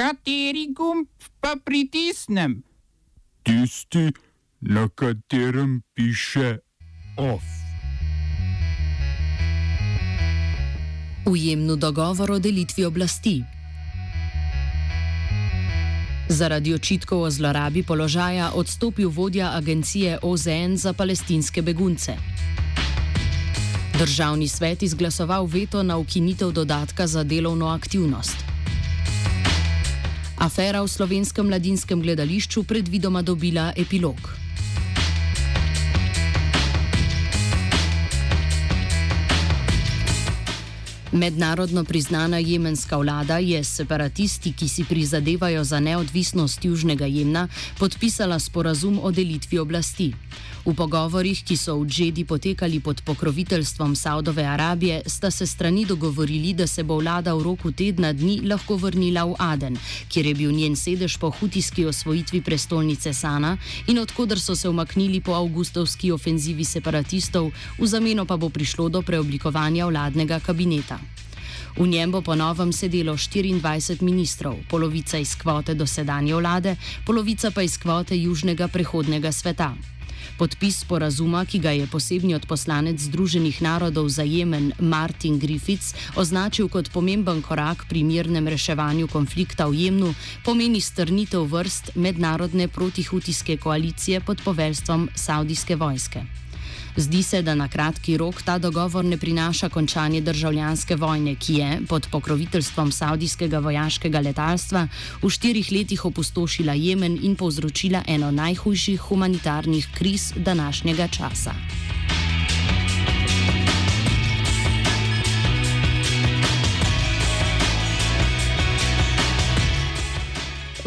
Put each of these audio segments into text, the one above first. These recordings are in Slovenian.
Kateri gumb pa pritisnem? Tisti, na katerem piše OF. Ujemno dogovor o delitvi oblasti. Zaradi očitkov o zlorabi položaja odstopil vodja agencije OZN za palestinske begunce. Državni svet izglasoval veto na ukinitev dodatka za delovno aktivnost. Afera v slovenskem mladinskem gledališču predvidoma dobila epilog. Mednarodno priznana jemenska vlada je s separatisti, ki si prizadevajo za neodvisnost Južnega Jemna, podpisala sporazum o delitvi oblasti. V pogovorih, ki so v Džedi potekali pod pokroviteljstvom Saudove Arabije, sta se strani dogovorili, da se bo vlada v roku tedna dni lahko vrnila v Aden, kjer je bil njen sedež po hutijski osvojitvi prestolnice Sana in odkudar so se umaknili po avgustovski ofenzivi separatistov, v zameno pa bo prišlo do preoblikovanja vladnega kabineta. V njem bo ponovem sedelo 24 ministrov, polovica iz kvote dosedanje vlade, polovica pa iz kvote Južnega prehodnega sveta. Podpis sporazuma, ki ga je posebni odposlanec Združenih narodov za Jemen Martin Griffiths označil kot pomemben korak pri mirnem reševanju konflikta v Jemnu, pomeni strnitev vrst mednarodne protihutijske koalicije pod poveljstvom saudijske vojske. Zdi se, da na kratki rok ta dogovor ne prinaša končanje državljanske vojne, ki je pod pokroviteljstvom saudijskega vojaškega letalstva v štirih letih opustošila Jemen in povzročila eno najhujših humanitarnih kriz današnjega časa.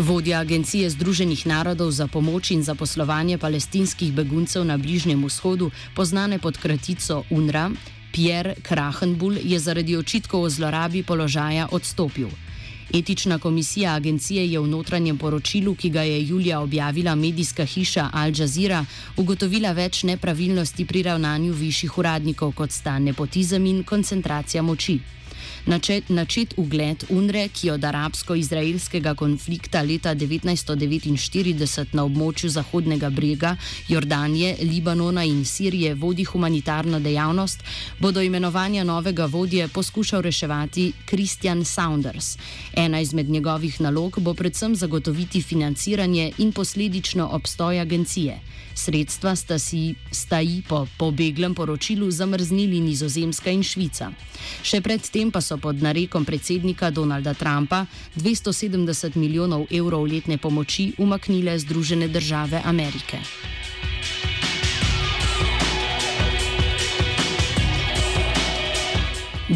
Vodja Agencije Združenih narodov za pomoč in zaposlovanje palestinskih beguncev na Bližnjem vzhodu, poznane pod kratico UNRWA, Pierre Krahenbull, je zaradi očitkov o zlorabi položaja odstopil. Etična komisija agencije je v notranjem poročilu, ki ga je julija objavila medijska hiša Al Jazeera, ugotovila več nepravilnosti pri ravnanju višjih uradnikov, kot sta nepotizem in koncentracija moči načet, načet ugled UNRE, ki od arabsko-izraelskega konflikta leta 1949 na območju Zahodnega brega, Jordanije, Libanona in Sirije vodi humanitarno dejavnost, bodo imenovanja novega vodje poskušal reševati Kristjan Saunders. Ena izmed njegovih nalog bo predvsem zagotoviti financiranje in posledično obstoj agencije. Sredstva sta, si, sta ji po pobeglem poročilu zamrznili Nizozemska in Švica. Še predtem pa so pod narekom predsednika Donalda Trumpa 270 milijonov evrov letne pomoči umaknile Združene države Amerike.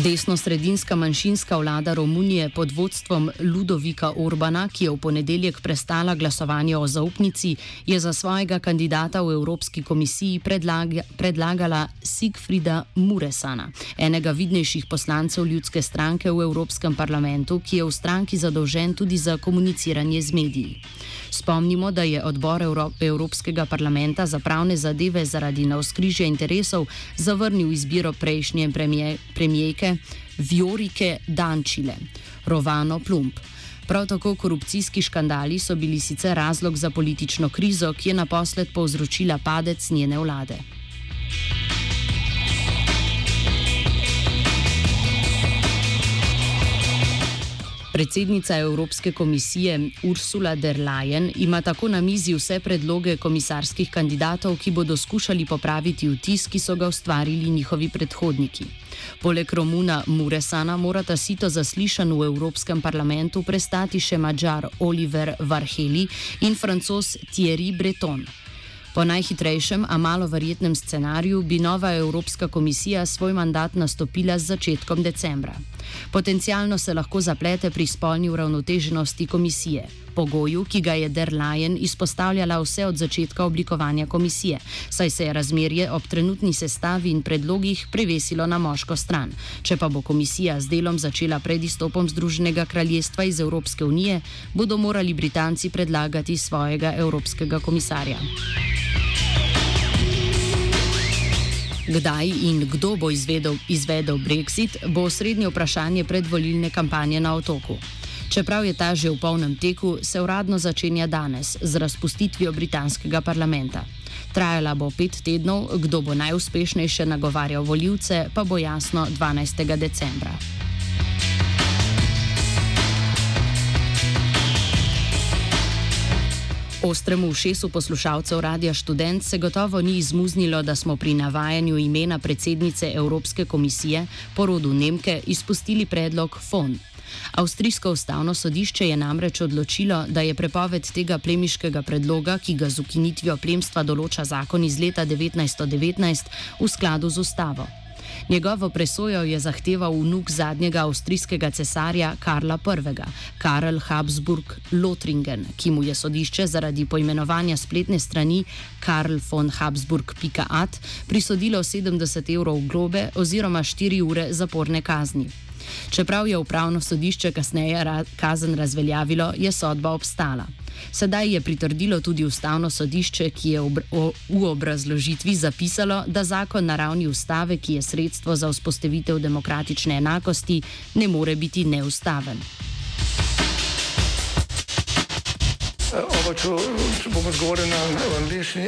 Desno-sredinska manjšinska vlada Romunije pod vodstvom Ludovika Orbana, ki je v ponedeljek prestala glasovanje o zaupnici, je za svojega kandidata v Evropski komisiji predlaga, predlagala Sigfrida Muresana, enega vidnejših poslancev ljudske stranke v Evropskem parlamentu, ki je v stranki zadolžen tudi za komuniciranje z mediji. Spomnimo, da je odbor Evropskega parlamenta za pravne zadeve zaradi navskrižja interesov zavrnil izbiro prejšnje premijejke Viorike Dančile, Rovano Plump. Prav tako korupcijski škandali so bili sicer razlog za politično krizo, ki je naposled povzročila padec njene vlade. Predsednica Evropske komisije Ursula der Leyen ima tako na mizi vse predloge komisarskih kandidatov, ki bodo skušali popraviti vtis, ki so ga ustvarili njihovi predhodniki. Poleg Romuna Muresana morata sito zaslišan v Evropskem parlamentu prestati še mačar Oliver Varheli in francos Thierry Breton. Po najhitrejšem, a malo verjetnem scenariju bi nova Evropska komisija svoj mandat nastopila z začetkom decembra. Potencialno se lahko zaplete pri spolni uravnoteženosti komisije, pogoju, ki ga je Der Leyen izpostavljala vse od začetka oblikovanja komisije, saj se je razmerje ob trenutni sestavi in predlogih prevesilo na moško stran. Če pa bo komisija z delom začela pred izstopom Združenega kraljestva iz Evropske unije, bodo morali Britanci predlagati svojega evropskega komisarja. Kdaj in kdo bo izvedel, izvedel Brexit, bo srednje vprašanje predvolilne kampanje na otoku. Čeprav je ta že v polnem teku, se uradno začenja danes z razpustitvijo britanskega parlamenta. Trajala bo pet tednov, kdo bo najuspešnejše nagovarjal voljivce, pa bo jasno 12. decembra. Ostremu ušesu poslušalcev Radia Student se gotovo ni izmuznilo, da smo pri navajanju imena predsednice Evropske komisije, porodu Nemke, izpustili predlog FON. Avstrijsko ustavno sodišče je namreč odločilo, da je prepoved tega plemiškega predloga, ki ga z ukinitvijo plemstva določa zakon iz leta 1919, v skladu z ustavo. Njegovo presojo je zahteval vnuk zadnjega avstrijskega cesarja Karla I., Karl Habsburg Lothringen, ki mu je sodišče zaradi poimenovanja spletne strani Karl von Habsburg.at prisodilo 70 evrov globe oziroma 4 ure zaporne kazni. Čeprav je upravno sodišče kasneje ra kazen razveljavilo, je sodba obstala. Sedaj je pritrdilo tudi ustavno sodišče, ki je ob v obrazložitvi zapisalo, da zakon na ravni ustave, ki je sredstvo za vzpostavitev demokratične enakosti, ne more biti neustaven. Oba, če, če bom odgovoril na angliški.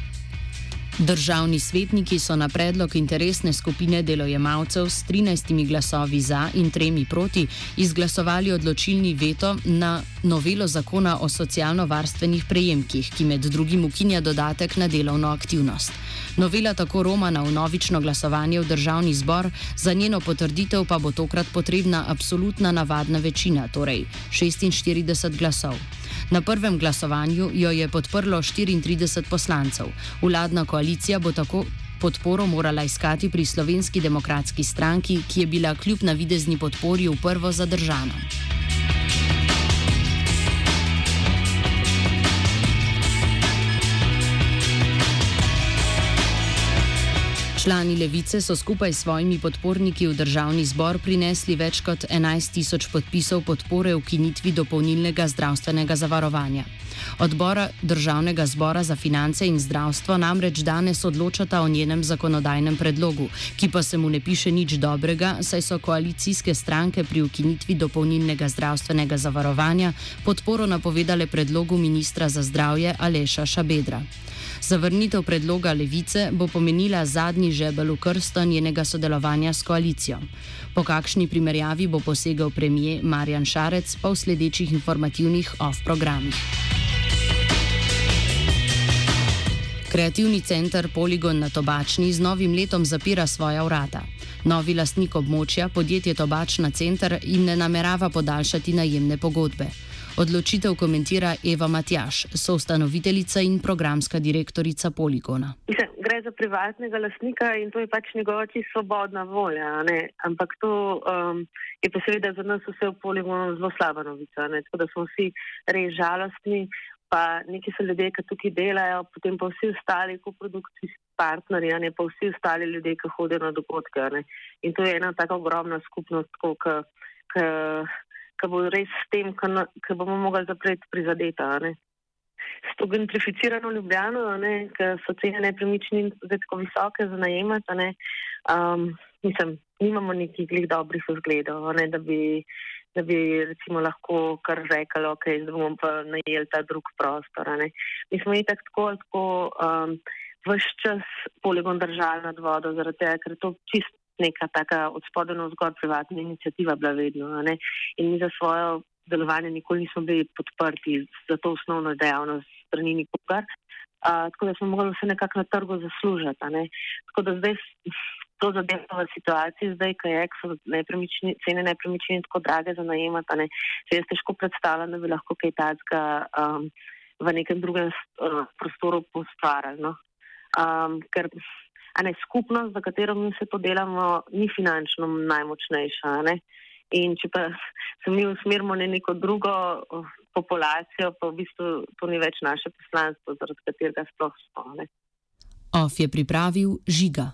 Državni svetniki so na predlog interesne skupine delojemalcev s 13 glasovi za in 3 proti izglasovali odločilni veto na novelo zakona o socialno-varstvenih prejemkih, ki med drugim ukinja dodatek na delovno aktivnost. Novela tako roma na vnovično glasovanje v državni zbor, za njeno potrditev pa bo tokrat potrebna absolutna navadna večina, torej 46 glasov. Na prvem glasovanju jo je podprlo 34 poslancev. Vladna koalicija bo tako podporo morala iskati pri slovenski demokratski stranki, ki je bila kljub navidezni podpori v prvo zadržana. Člani levice so skupaj s svojimi podporniki v državni zbor prinesli več kot 11 tisoč podpisov podpore ukinitvi dopolnilnega zdravstvenega zavarovanja. Odbora državnega zbora za finance in zdravstvo namreč danes odločata o njenem zakonodajnem predlogu, ki pa se mu ne piše nič dobrega, saj so koalicijske stranke pri ukinitvi dopolnilnega zdravstvenega zavarovanja podporo napovedale predlogu ministra za zdravje Aleša Šabedra. Zavrnitev predloga levice bo pomenila zadnji žebel v krsto njenega sodelovanja s koalicijo. Po kakšni primerjavi bo posegel premijer Marjan Šarec, pa v sledečih informativnih off-programih. Kreativni center Poligon na Tobačni z novim letom zapira svoja vrata. Novi lastnik območja, podjetje Tobačna center, jim ne namerava podaljšati najemne pogodbe. Odločitev komentira Eva Matjaš, soustanoviteljica in programska direktorica Poligona. Gre za privatnega lastnika in to je pač njegova čisto svobodna volja. Ne? Ampak to um, je pa seveda za nas vse v poligonu zelo slaba novica. Ne? Tako da smo vsi res žalostni, pa neki so ljudje, ki tukaj delajo, potem pa vsi ostali koprodukcijski partnerji, ne pa vsi ostali ljudje, ki hodijo na dogodke. ne. In to je ena tako ogromna skupnost, tako, ki, bo res s tem, ki, ki bomo mogli zapreti prizadeta. ne. S to gentrificirano Ljubljano, ker so cene nepremičnin zdaj tako visoke za najemati, ne, um, mislim, nimamo nekih glih dobrih vzgledov, ne, da bi, da bi recimo lahko kar rekli, ok, zdaj bomo pa najeli ta drug prostor. Mi smo itak tako, ali tako um, vse čas poligon držali nad vodo, zaradi tega, ker to čist neka taka od spodaj na vzgor privatna inicijativa bila vedno. In mi za svojo delovanje nikoli nismo bili podprti za to osnovno dejavnost strani nikogar. Uh, tako da smo mogli vse nekako na trgu zaslužiti. ne. Tako da zdaj to zadeva v situaciji, zdaj, ko je, so nepremični, cene nepremičnin tako drage za najemati, a ne, se jaz težko predstavljam, da bi lahko kaj takega um, v nekem drugem uh, prostoru postvarali. No. Um, ker ne, skupnost, za katero mi se to delamo, ni finančno najmočnejša. Ne. In če pa se mi usmerimo na neko drugo, populacijo, pa v bistvu to ni več naše poslanstvo, zaradi katerega sploh smo. OF je pripravil žiga.